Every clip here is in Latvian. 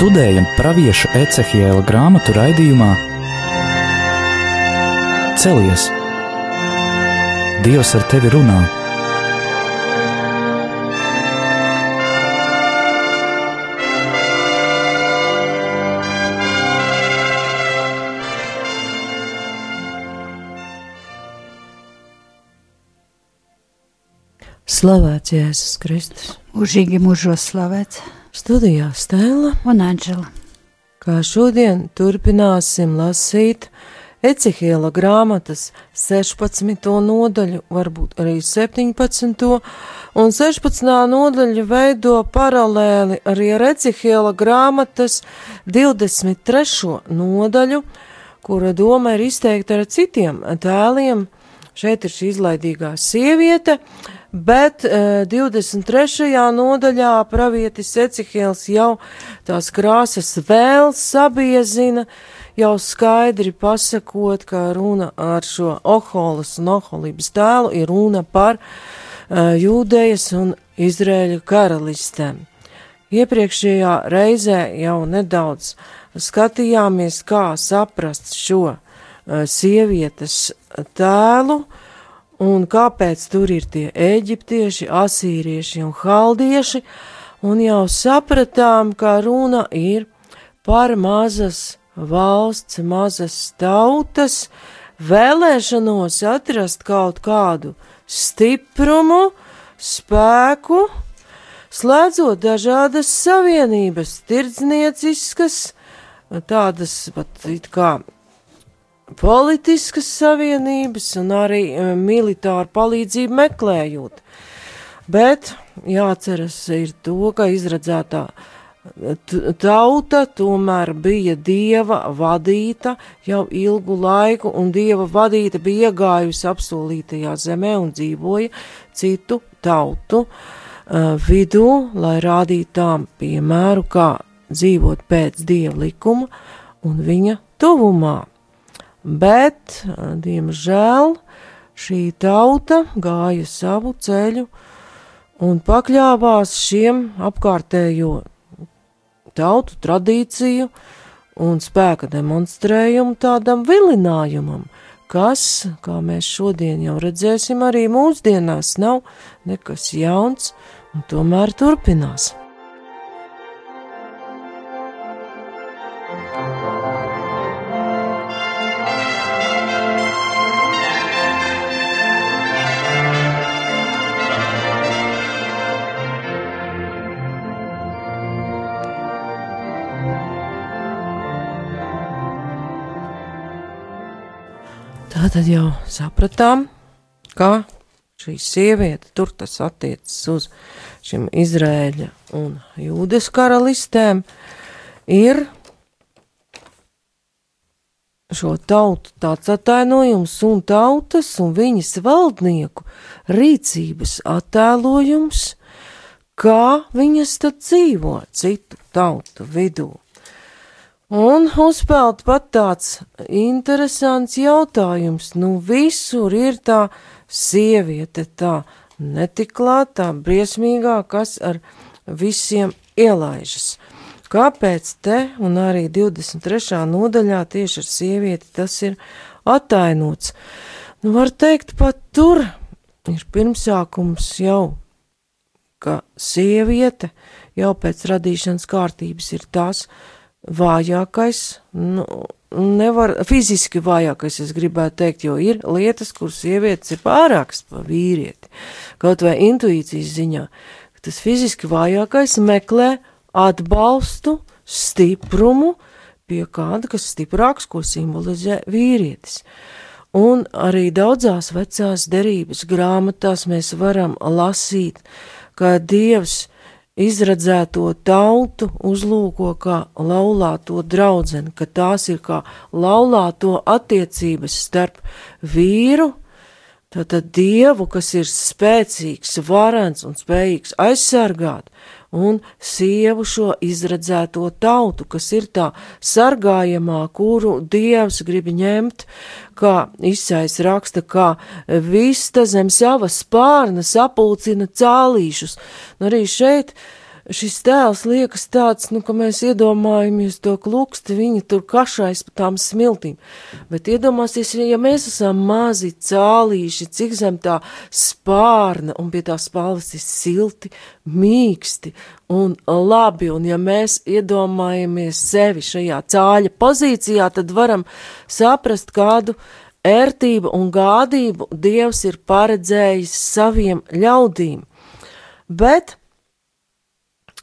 Studējam pravieša Ecehiela grāmatu raidījumā Celies! Dievs ar tevi runā! Slavēts Jēzus Kristus. Mūžīgi mūžos slavēts. Studijā Stēla un Anģela. Kā šodien turpināsim lasīt Ecihiela grāmatas 16. nodaļu, varbūt arī 17. un 16. nodaļa veido paralēli arī ar Ecihiela grāmatas 23. nodaļu, kura doma ir izteikta ar citiem tēliem. Šeit ir šī izlaidīgā sieviete, bet uh, 23. nodaļā pravietis Ecihēls jau tās krāsas vēl sabiezina, jau skaidri pasakot, ka runa ar šo Oholas un Oholības tēlu ir runa par uh, Jūdejas un Izrēļu karalistēm. Iepriekšējā reizē jau nedaudz skatījāmies, kā saprast šo sievietes tēlu, un kāpēc tur ir tie eģiptieši, asīrieši un haldieši, un jau sapratām, ka runa ir par mazas valsts, mazas tautas vēlēšanos atrast kaut kādu stiprumu, spēku, slēdzot dažādas savienības, tirdznieciskas, tādas pat it kā politiskas savienības un arī militāru palīdzību meklējot. Bet jāceras ir to, ka izredzētā tauta tomēr bija dieva vadīta jau ilgu laiku, un dieva vadīta bija iegājusi apsolītajā zemē un dzīvoja citu tautu uh, vidū, lai rādītu tām piemēru, kā dzīvot pēc dieva likuma un viņa tuvumā bet, diemžēl, šī tauta gāja savu ceļu un pakļāvās šiem apkārtējo tautu tradīciju un spēka demonstrējumu tādam vilinājumam, kas, kā mēs šodien jau redzēsim, arī mūsdienās nav nekas jauns un tomēr turpinās. Tātad jau sapratām, ka šī sieviete, tur tas attiecas uz šim Izrēļa un Jūdas karalistēm, ir šo tautu tāds atainojums un tautas un viņas valdnieku rīcības attēlojums, kā viņas tad dzīvo citu tautu vidū. Un uzpeld pat tāds interesants jautājums. Nu, visur ir tā sieviete, tā netiklātā, briesmīgā, kas ar visiem ielaižas. Kāpēc te un arī 23. nodaļā tieši ar sievieti tas ir atainots? Nu, var teikt, pat tur ir pirmsākums jau, ka sieviete jau pēc radīšanas kārtības ir tās, vājākais, nu, nevar, fiziski vājākais, es gribētu teikt, jo ir lietas, kuras sievietes ir pārākas par vīrieti, kaut vai intuīcijas ziņā. Tas fiziski vājākais meklē atbalstu, stiprumu pie kāda, kas stiprāks, ko simbolizē vīrietis. Un arī daudzās vecās derības grāmatās mēs varam lasīt, ka Dievs izredzēto tautu uzlūko kā laulāto draudzeni, ka tās ir kā laulāto attiecības starp vīru, tātad dievu, kas ir spēcīgs, varens un spējīgs aizsargāt, un sievu šo izredzēto tautu, kas ir tā sargājamā, kuru dievs grib ņemt, kā izsais raksta, kā vista zem savas spārna sapulcina cālīšus. Un arī šeit šis tēls liekas tāds, nu, ka mēs iedomājamies to kluksti, viņa tur kašais pa tām smiltīm. Bet iedomāsies, ja mēs esam mazi cālīši, cik zem tā spārna un pie tā spalvas ir silti, mīksti un labi, un ja mēs iedomājamies sevi šajā cāļa pozīcijā, tad varam saprast kādu ērtību un gādību Dievs ir paredzējis saviem ļaudīm. Bet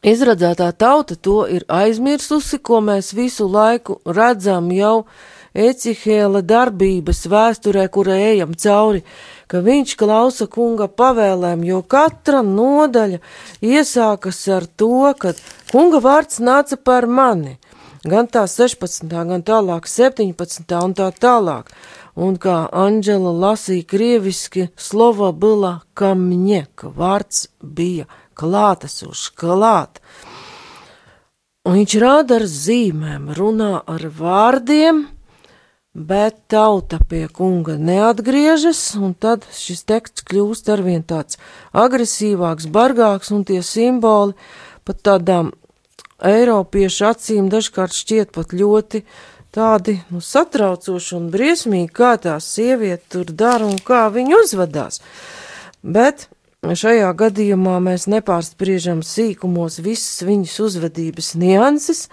Izradzētā tauta to ir aizmirsusi, ko mēs visu laiku redzam jau Ecihēla darbības vēsturē, kura ejam cauri, ka viņš klausa kunga pavēlēm, jo katra nodaļa iesākas ar to, ka kunga vārds nāca par mani, gan tā 16. gan tālāk 17. un tā tālāk. Un kā Anģela lasīja krieviski, slova bila kamņe, ka vārds bija klātesošs, klāt. Un viņš rāda ar zīmēm, runā ar vārdiem, bet tauta pie kunga neatgriežas, un tad šis teksts kļūst arvien tāds agresīvāks, bargāks, un tie simboli pat tādām Eiropiešu acīm dažkārt šķiet pat ļoti tādi nu, satraucoši un briesmīgi, kā tā sieviete tur dara un kā viņa uzvedās. Bet Šajā gadījumā mēs nepārspriežam sīkumos visas viņas uzvedības nianses,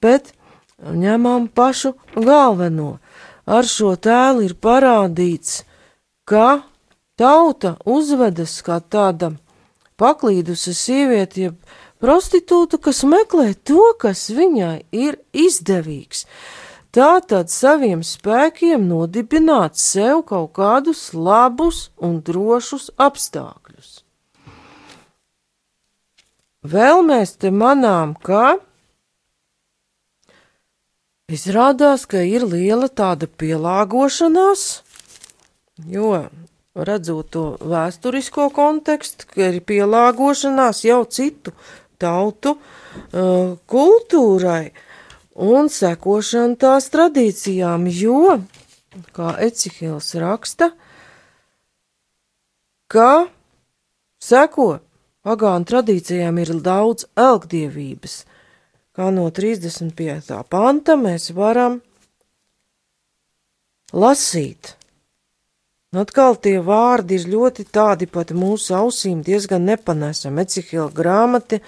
bet ņemam pašu galveno. Ar šo tēlu ir parādīts, ka tauta uzvedas kā tāda paklīdusi sieviete, jeb prostitūta, kas meklē to, kas viņai ir izdevīgs tātad saviem spēkiem nodibināt sev kaut kādus labus un drošus apstākļus. Vēl mēs te manām, ka izrādās, ka ir liela tāda pielāgošanās, jo redzot to vēsturisko kontekstu, ka ir pielāgošanās jau citu tautu uh, kultūrai, un sekošana tās tradīcijām, jo, kā Ecihils raksta, ka seko pagānu tradīcijām ir daudz elgdievības, kā no 35. panta mēs varam lasīt. Atkal tie vārdi ir ļoti tādi pat mūsu ausīm diezgan nepanesami. Ecihila grāmata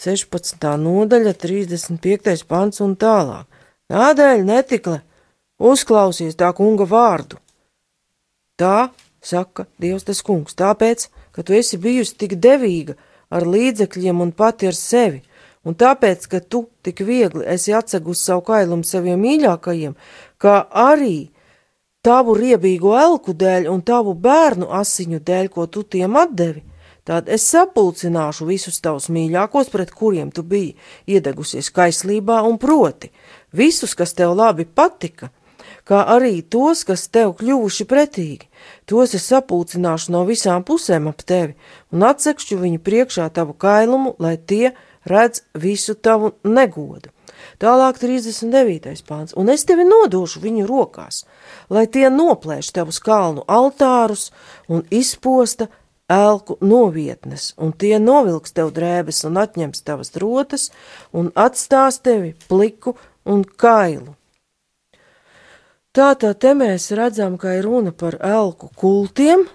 16. nodaļa, 35. pants un tālāk. Tādēļ netikle uzklausies tā kunga vārdu. Tā saka Dievs tas kungs, tāpēc, ka tu esi bijusi tik devīga ar līdzekļiem un pati ar sevi, un tāpēc, ka tu tik viegli esi atsegusi savu kailumu saviem mīļākajiem, kā arī tavu riebīgo elku dēļ un tavu bērnu asiņu dēļ, ko tu tiem atdevi, tad es sapulcināšu visus tavus mīļākos, pret kuriem tu biji iedegusies kaislībā un proti, visus, kas tev labi patika, kā arī tos, kas tev kļuvuši pretīgi. Tos es sapulcināšu no visām pusēm ap tevi un atsekšu viņu priekšā tavu kailumu, lai tie redz visu tavu negodu. Tālāk 39. pāns, un es tevi nodošu viņu rokās, lai tie noplēš tavus kalnu altārus un izposta elku novietnes, un tie novilks tev drēbes un atņems tavas rotas un atstās tevi pliku un kailu. Tātad te mēs redzam, ka ir runa par elku kultiem,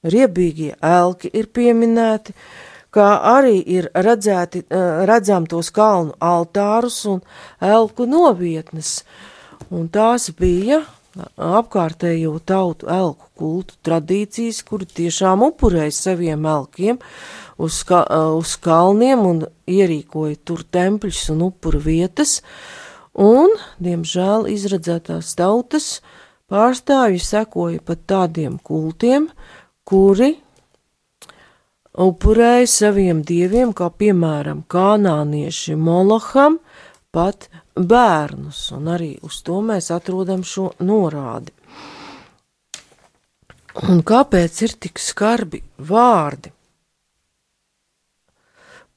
riebīgie elki ir pieminēti, kā arī ir redzēti, eh, redzam tos kalnu altārus un elku novietnes, un tās bija apkārtējo tautu elku kultu tradīcijas, kuri tiešām upurēja saviem elkiem uz, ka, eh, uz kalniem un ierīkoja tur tempļus un upuru vietas, un, diemžēl, izredzētās tautas pārstāvji sekoja pat tādiem kultiem, kuri upurēja saviem dieviem, kā piemēram kanānieši Moloham, pat bērnus, un arī uz to mēs atrodam šo norādi. Un kāpēc ir tik skarbi vārdi?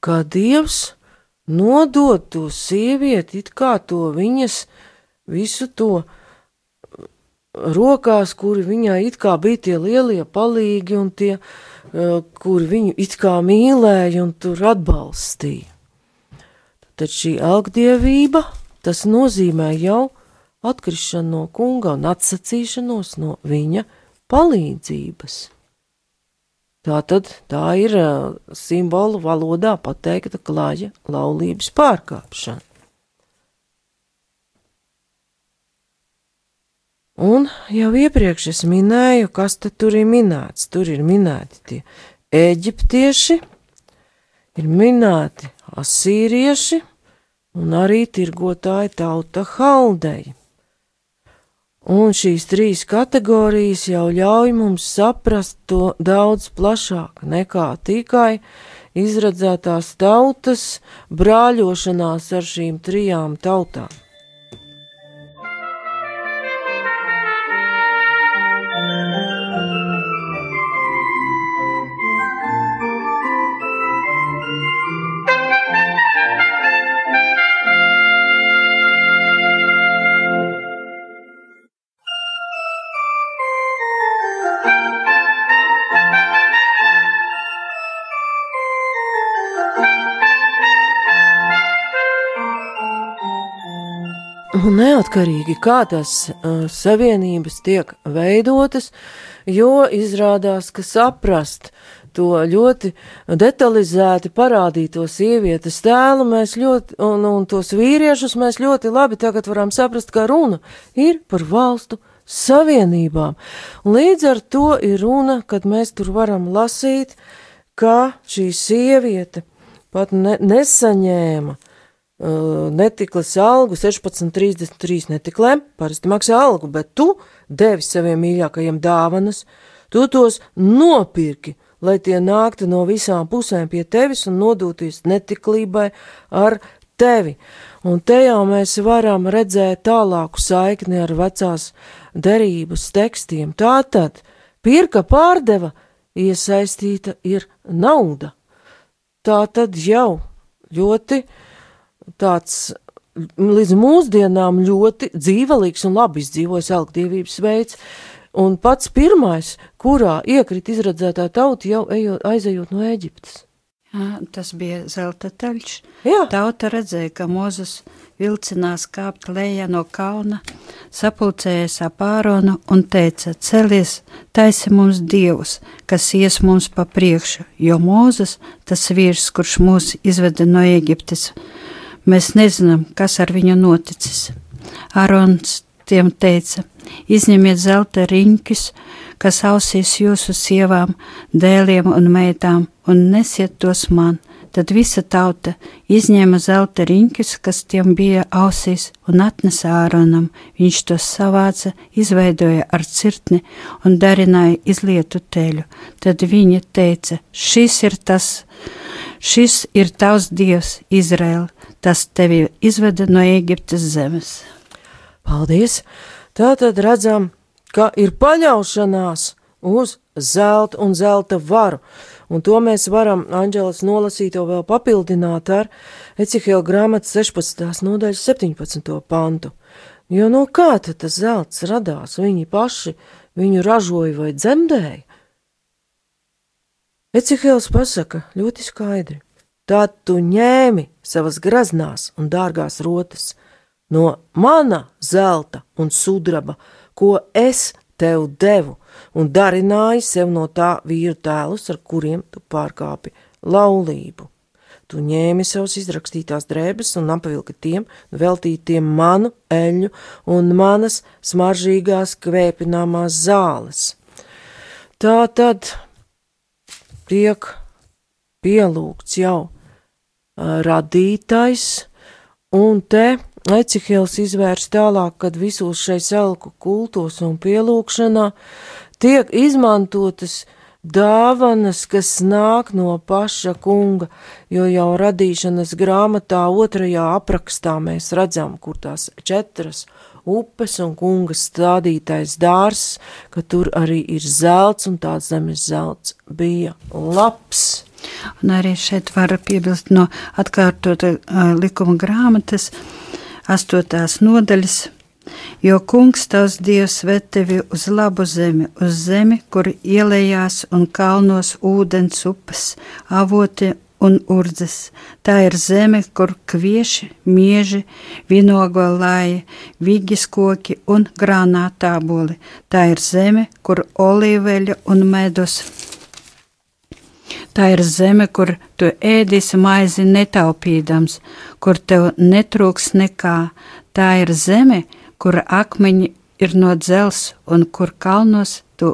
Kā Dievs nodod to sievieti, it kā to viņas visu to rokās, kuri viņai it kā bija tie lielie palīgi un tie uh, kur viņu it kā mīlēja un tur atbalstīja. tad šī elgdievība, tas nozīmē jau atkrišanu no kunga un atsacīšanos no viņa palīdzības. Tā tad tā ir uh, simbolu valodā pateikta klāja laulības pārkāpšana. Un jau iepriekš es minēju, kas tur ir minēts. Tur ir minēti tie eģiptieši, ir minēti asīrieši un arī tirgotāji tauta haldeji. Un šīs trīs kategorijas jau ļauj mums saprast to daudz plašāk nekā tikai izredzētās tautas brāļošanās ar šīm trijām tautām. Un neatkarīgi kā tās uh, savienības tiek veidotas, jo izrādās, ka saprast to ļoti detalizēti parādīto sievietes tēlu mēs ļoti, un, un tos vīriešus mēs ļoti labi tagad varam saprast, ka runa ir par valstu savienībām. Līdz ar to ir runa, kad mēs tur varam lasīt, ka šī sieviete pat ne, nesaņēma Uh, netiklas algu 16,33 netiklēm, parasti maksā algu, bet tu devi saviem mīļākajiem dāvanas, tu tos nopirki, lai tie nāktu no visām pusēm pie tevis un nodūties netiklībai ar tevi. Un te jau mēs varam redzēt tālāku saikni ar vecās derības tekstiem. Tātad, pirka pārdeva, iesaistīta ir nauda. Tā tad jau ļoti uh, tāds līdz mūsdienām ļoti dzīvelīgs un labi izdzīvojis elgdievības veids. Un pats pirmais, kurā iekrita izredzētā tauta, jau ejot, aizejot no Eģiptes. Tas bija zelta taļš. Jā. Tauta redzēja, ka Mozus vilcinās kāpt lejā no kalna, sapulcējies ap āronu un teica: Celies, taisi mums dievs, kas ies mums pa priekšu, jo Mozus, tas vīrs, kurš mūs izveda no Eģiptes, Mēs nezinām, kas ar viņu noticis. Arons tiem teica: Izņemiet zelta riņķus, kas ausīs jūsu sievām, dēliem un meitām, un nesiet tos man. Tad visa tauta izņēma zelta riņķus, kas tiem bija ausīs, un atnesa Āronam. Viņš tos savāca, izveidoja ar cirtni un darināja izlietu teļu. Tad viņa teica: Šis ir tas, šis ir tavs dievs, Izraēla tas tevi izveda no Ēģiptes zemes. Paldies! Tā tad redzam, ka ir paļaušanās uz zelta un zelta varu. Un to mēs varam, Anģelis, nolasīt, vēl papildināt ar Ecihela grāmatas 16. nodaļas 17. pantu. Jo no kā tad tas zelts radās? Viņi paši viņu ražoja vai dzemdēja? Ecihēls pasaka ļoti skaidri. Tad tu ņēmi savas graznās un dārgās rotas no mana zelta un sudraba, ko es tev devu, un darināji sev no tā vīru tēlus, ar kuriem tu pārkāpi laulību. Tu ņēmi savus izrakstītās drēbes un apvilki tiem, veltītiem manu eļu un manas smaržīgās kvēpināmās zāles. Tā tad tiek pielūgts jau radītais, un te Ecihils izvērs tālāk, kad visos šais elku kultos un pielūkšanā tiek izmantotas dāvanas, kas nāk no paša kunga, jo jau radīšanas grāmatā otrajā aprakstā mēs redzam, kur tās četras upes un kunga stādītais dārs, ka tur arī ir zelts un tāds zemes zelts bija labs. Un arī šeit var piebilst no atkārtota uh, likuma grāmatas, astotās nodaļas. Jo kungs tavs dievs ved tevi uz labu zemi, uz zemi, kur ielējās un kalnos ūdens upes, avoti un urdzes. Tā ir zeme, kur kvieši, mieži, vinogolāji, vigis koki un grānātāboli. Tā ir zeme, kur olīveļa un medus. Tā ir zeme, kur tu ēdīsi maizi netaupīdams, kur tev netrūks nekā. Tā ir zeme, kur akmeņi ir no dzels un kur kalnos tu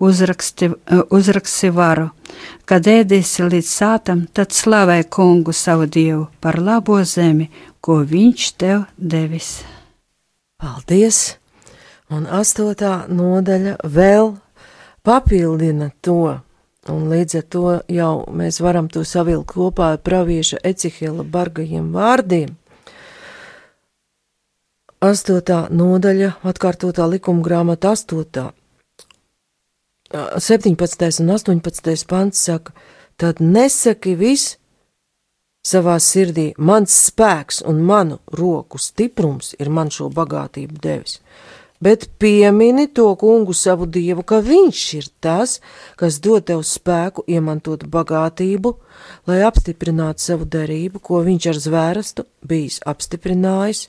uzraksti, uzraksti varu. Kad ēdīsi līdz sātam, tad slavē kungu savu dievu par labo zemi, ko viņš tev devis. Paldies! Un astotā nodaļa vēl papildina to, un līdz ar to jau mēs varam to savilkt kopā ar pravieša Ecihela bargajiem vārdiem. Astotā nodaļa, atkārtotā likuma grāmata astotā 17. un 18. pants saka, tad nesaki viss savā sirdī, mans spēks un manu roku stiprums ir man šo bagātību devis, bet piemini to kungu savu dievu, ka viņš ir tas, kas dod tev spēku iemantot bagātību, lai apstiprinātu savu derību, ko viņš ar zvērstu bijis apstiprinājis,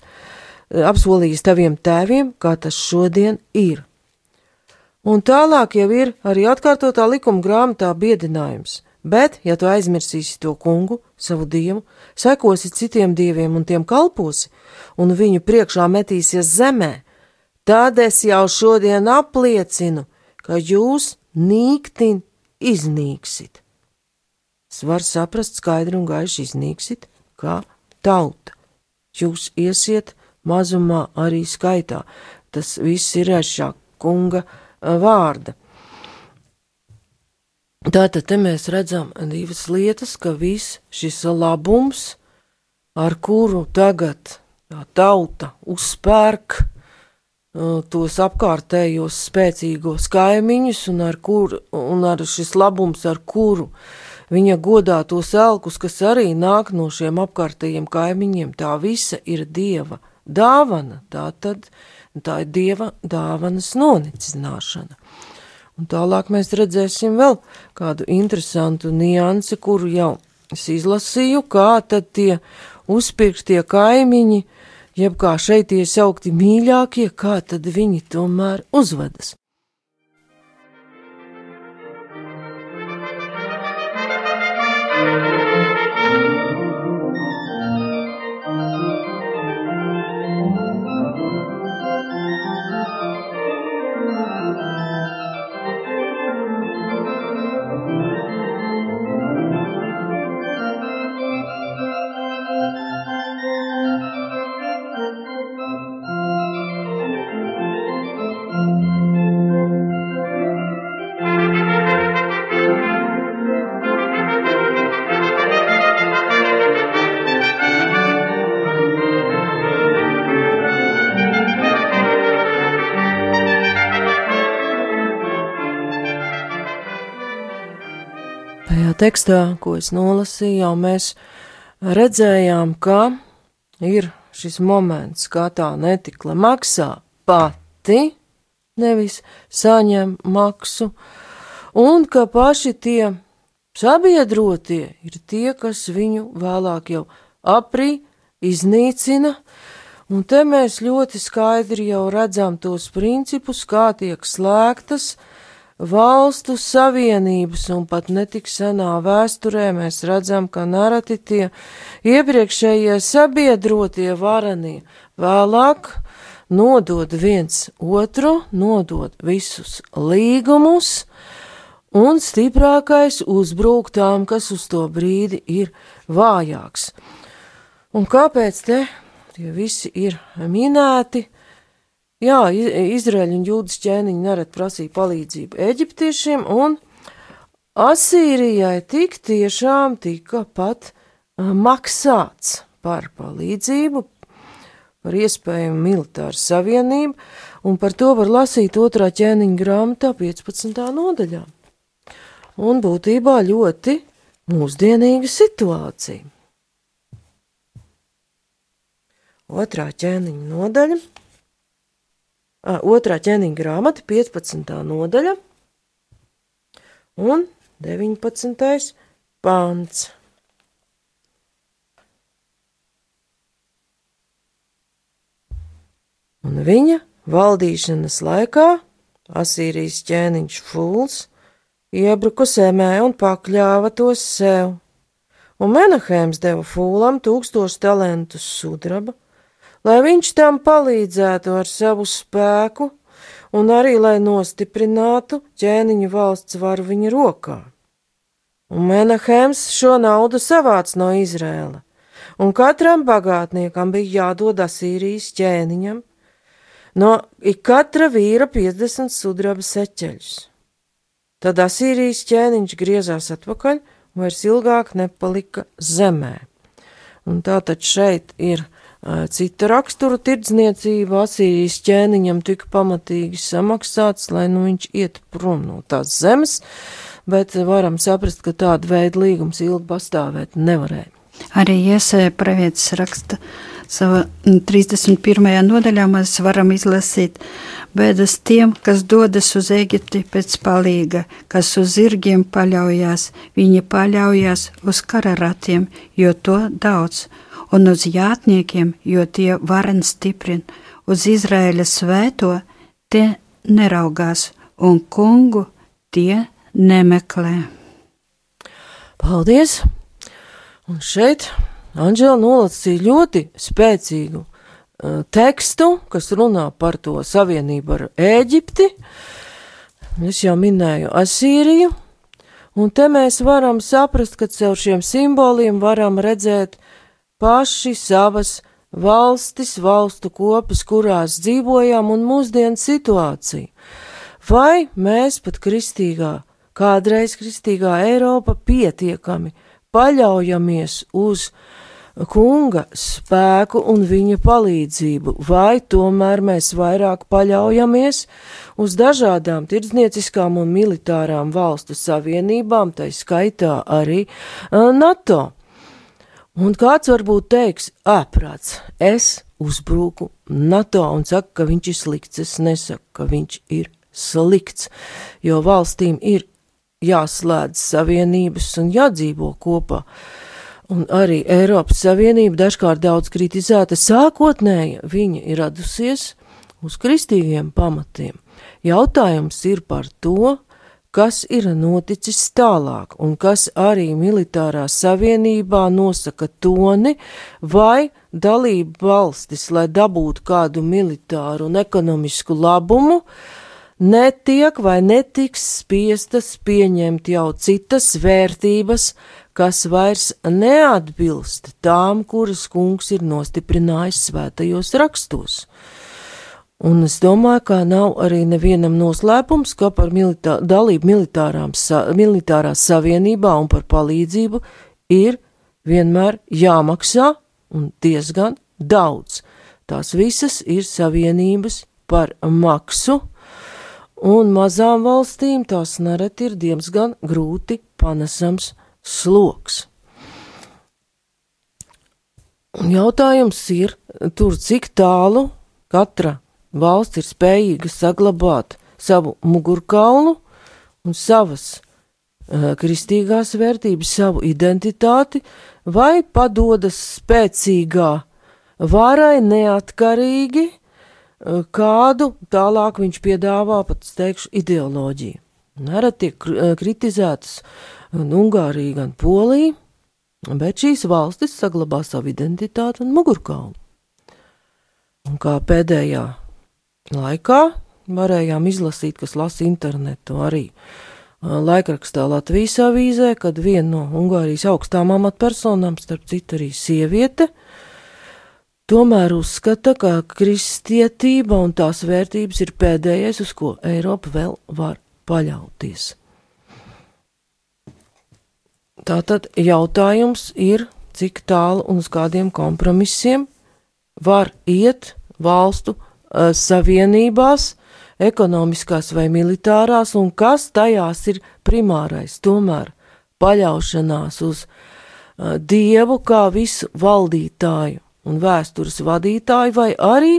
apsolījis taviem tēviem, kā tas šodien ir Un tālāk jau ir arī atkārtotā likuma grāmatā biedinājums. Bet, ja tu aizmirsīsi to kungu, savu dievu, sekosi citiem dieviem un tiem kalposi, un viņu priekšā metīsies zemē, tad es jau šodien apliecinu, ka jūs nīktin iznīksit. Es varu saprast skaidri un gaiši iznīksit, kā tauta. Jūs iesiet mazumā arī skaitā. Tas viss ir aiz šā kunga vārda. Tātad te mēs redzam divas lietas, ka viss šis labums, ar kuru tagad tā tauta uzspērk tos apkārtējos spēcīgos kaimiņus, un ar, kur, un ar šis labums, ar kuru viņa godā tos elkus, kas arī nāk no šiem apkārtējiem kaimiņiem, tā visa ir dieva dāvana. Tā tad Tā ir dieva dāvanas nonicināšana. Un tālāk mēs redzēsim vēl kādu interesantu niansi, kuru jau es izlasīju, kā tad tie uzpirktie kaimiņi, jeb kā šeit iesaukti mīļākie, kā tad viņi tomēr uzvedas. Tekstā, ko es nolasīju, jau mēs redzējām, ka ir šis moments, kā tā netikla maksā pati, nevis saņem maksu, un ka paši tie sabiedrotie ir tie, kas viņu vēlāk jau aprī iznīcina, un te mēs ļoti skaidri jau redzam tos principus, kā tiek slēgtas, uh, valstu savienības, un pat netik senā vēsturē mēs redzam, ka narati tie iepriekšējie sabiedrotie varanie vēlāk nodod viens otru, nodod visus līgumus, un stiprākais uzbrūk tām, kas uz to brīdi ir vājāks. Un kāpēc te tie visi ir minēti? Jā, Izraēļu un jūdas ķēniņi nerad prasīja palīdzību eģiptiešiem, un Asīrijai tik tiešām tika pat maksāts par palīdzību, par iespējamu militāru savienību, un par to var lasīt otrā ķēniņa grāmatā 15. nodaļā. Un būtībā ļoti mūsdienīga situācija. Otrā ķēniņa nodaļa otrā ķēniņa grāmata, 15. nodaļa un 19. pants. Un viņa valdīšanas laikā Asīrijas ķēniņš Fuls iebruka zemē un pakļāva tos sev, un Menahēms deva Fūlam tūkstošu talentus sudraba, lai viņš tam palīdzētu ar savu spēku un arī lai nostiprinātu ķēniņu valsts varu viņa rokā. Un Menahēms šo naudu savāc no Izrēla, un katram bagātniekam bija jādod Asīrijas ķēniņam no katra vīra 50 sudraba seķeļus. Tad Asīrijas ķēniņš griezās atpakaļ un vairs ilgāk nepalika zemē. Un tātad šeit ir Cita rakstura tirdzniecība Asīrijas ķēniņam tika pamatīgi samaksāts, lai nu viņš iet prom no tās zemes, bet varam saprast, ka tāda veida līgums ilgi pastāvēt nevarēja. Arī iesēja pravietis raksta savā 31. nodaļā, mēs varam izlasīt bēdas tiem, kas dodas uz Eģipti pēc palīga, kas uz zirgiem paļaujās, viņi paļaujās uz kararatiem, jo to daudz un uz jātniekiem, jo tie varen stiprina, uz Izraēļa svēto tie neraugās, un kungu tie nemeklē. Paldies! Un šeit Anģela nolasīja ļoti spēcīgu uh, tekstu, kas runā par to savienību ar Ēģipti. Es jau minēju Asīriju, un te mēs varam saprast, ka caur šiem simboliem varam redzēt paši savas valstis, valstu kopas, kurās dzīvojām, un mūsdienu situāciju. Vai mēs pat kristīgā, kādreiz kristīgā Eiropa pietiekami paļaujamies uz kunga spēku un viņa palīdzību, vai tomēr mēs vairāk paļaujamies uz dažādām tirdznieciskām un militārām valstu savienībām, tai skaitā arī NATO. Un kāds varbūt teiks, āprāts, es uzbruku NATO un saka, ka viņš ir slikts. Es nesaku, ka viņš ir slikts, jo valstīm ir jāslēdz savienības un jādzīvo kopā. Un arī Eiropas Savienība dažkārt daudz kritizēta sākotnēji, viņa ir radusies uz kristīgiem pamatiem. Jautājums ir par to, kas ir noticis tālāk un kas arī militārā savienībā nosaka toni vai dalību valstis, lai dabūtu kādu militāru un ekonomisku labumu, netiek vai netiks spiestas pieņemt jau citas vērtības, kas vairs neatbilst tām, kuras kungs ir nostiprinājis svētajos rakstos. Un es domāju, ka nav arī nevienam noslēpums, ka par militā, dalību sa, militārā savienībā un par palīdzību ir vienmēr jāmaksā un diezgan daudz. Tās visas ir savienības par maksu, un mazām valstīm tās nereti ir diezgan grūti panesams sloks. Un jautājums ir tur, cik tālu katra valsts ir spējīga saglabāt savu mugurkaulu un savas uh, kristīgās vērtības, savu identitāti, vai padodas spēcīgā varai neatkarīgi, uh, kādu tālāk viņš piedāvā, pat teikšu, ideoloģiju. Nerad tiek kritizētas gan Ungārija, gan Polija, bet šīs valstis saglabā savu identitāti un mugurkaulu. Un kā pēdējā laikā varējām izlasīt, kas lasa internetu arī laikrakstā Latvijas avīzē, kad viena no Ungārijas augstām amatpersonām, starp citu arī sieviete, tomēr uzskata, ka kristietība un tās vērtības ir pēdējais, uz ko Eiropa vēl var paļauties. Tātad jautājums ir, cik tālu un uz kādiem kompromisiem var iet valstu savienībās, ekonomiskās vai militārās, un kas tajās ir primārais. Tomēr paļaušanās uz uh, dievu kā visu valdītāju un vēstures vadītāju, vai arī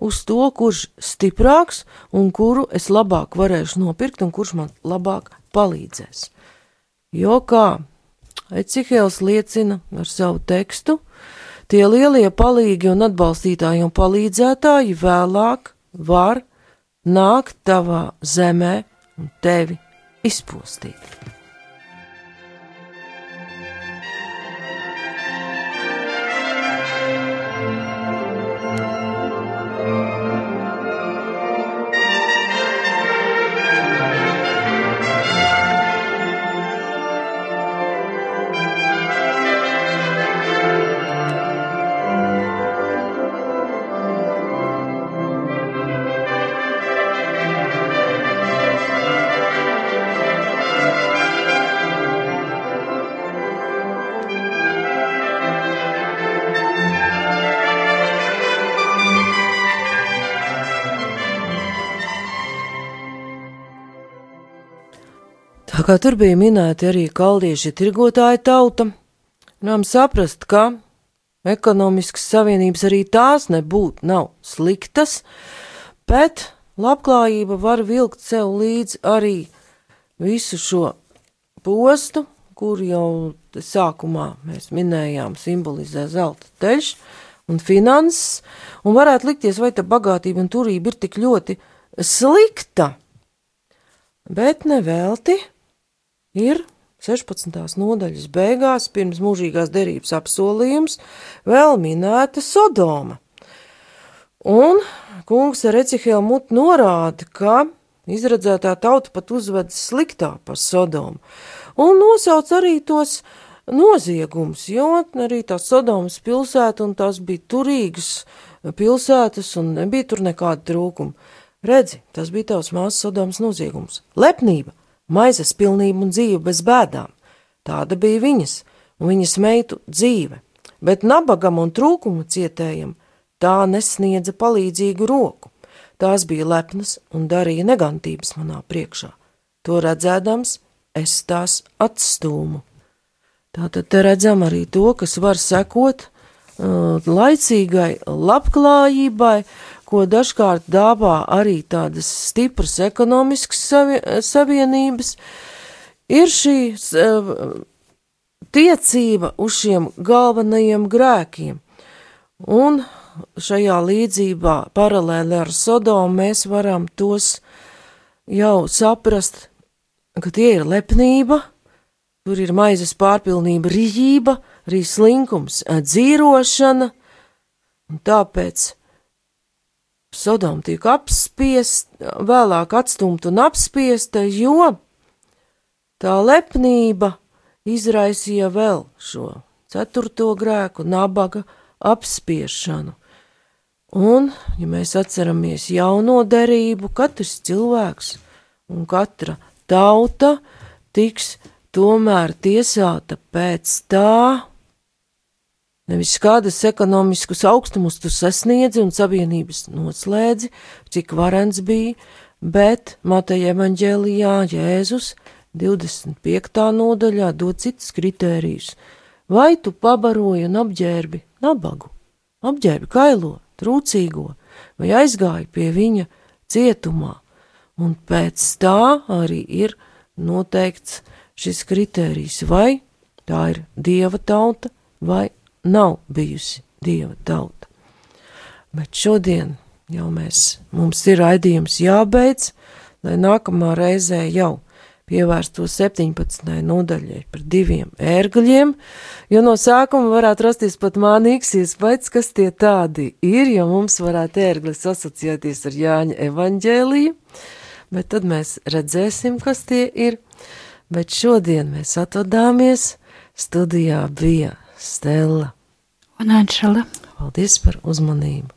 uz to, kurš stiprāks un kuru es labāk varēšu nopirkt un kurš man labāk palīdzēs. Jo kā Ecihēls liecina ar savu tekstu, Tie lielie palīgi un atbalstītāji un palīdzētāji vēlāk var nākt tavā zemē un tevi izpostīt. Kā tur bija minēti arī kaldieši tirgotāja tauta, varam saprast, ka ekonomiskas savienības arī tās nebūtu nav sliktas, bet labklājība var vilkt sev līdzi arī visu šo postu, kur jau sākumā mēs minējām, simbolizē zelta teļš un finanses, un varētu likties, vai ta bagātība un turība ir tik ļoti slikta, bet nevelti ir 16. nodaļas beigās, pirms mūžīgās derības apsolījums, vēl minēta Sodoma. Un kungs ar Ecihēlu mutu norāda, ka izredzētā tauta pat uzvedas sliktāk par Sodomu, un nosauc arī tos noziegums, jo arī tā Sodomas pilsēta un tās bija turīgas pilsētas un nebija tur nekāda trūkuma. Redzi, tas bija tavs māsas Sodomas noziegums. Lepnība, maizes pilnība un dzīve bez bēdām. Tāda bija viņas un viņas meitu dzīve, bet nabagam un trūkumu cietējam tā nesniedza palīdzīgu roku. Tās bija lepnas un darīja negantības manā priekšā. To redzēdams, es tās atstūmu. Tātad te redzam arī to, kas var sekot uh, laicīgai labklājībai, ko dažkārt dāvā arī tādas stipras ekonomiskas savi, savienības, ir šī uh, tiecība uz šiem galvenajiem grēkiem. Un šajā līdzībā paralēli ar Sodomu mēs varam tos jau saprast, ka tie ir lepnība, tur ir maizes pārpilnība, rīība, arī slinkums, dzīrošana, un tāpēc Sodoma tiek apspiest, vēlāk atstumta un apspiesta, jo tā lepnība izraisīja vēl šo ceturto grēku, nabaga apspiešanu. Un, ja mēs atceramies jauno derību, katrs cilvēks un katra tauta tiks tomēr tiesāta pēc tā, Nevis kādas ekonomiskus augstumus tu sasniedzi un savienības noslēdzi, cik varens bija, bet Mateja evaņģēlijā Jēzus 25. nodaļā dod citas kritērijus. Vai tu pabaroji un apģērbi nabagu, apģērbi kailo, trūcīgo, vai aizgāji pie viņa cietumā, un pēc tā arī ir noteikts šis kritērijs, vai tā ir dieva tauta vai nav bijusi dieva tauta. Bet šodien jau mēs, mums ir raidījums jābeidz, lai nākamā reizē jau pievērstu 17. nodaļai par diviem ērgļiem, jo no sākuma varētu rasties pat mānīgs iespējas, kas tie tādi ir, jo mums varētu ērglis asociēties ar Jāņa evaņģēliju, bet tad mēs redzēsim, kas tie ir. Bet šodien mēs atvadāmies, studijā bija Stela un Anšela. Paldies par uzmanību!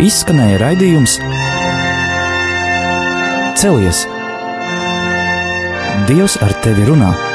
Izskanēja raidījums Celies! Dievs ar tevi runā!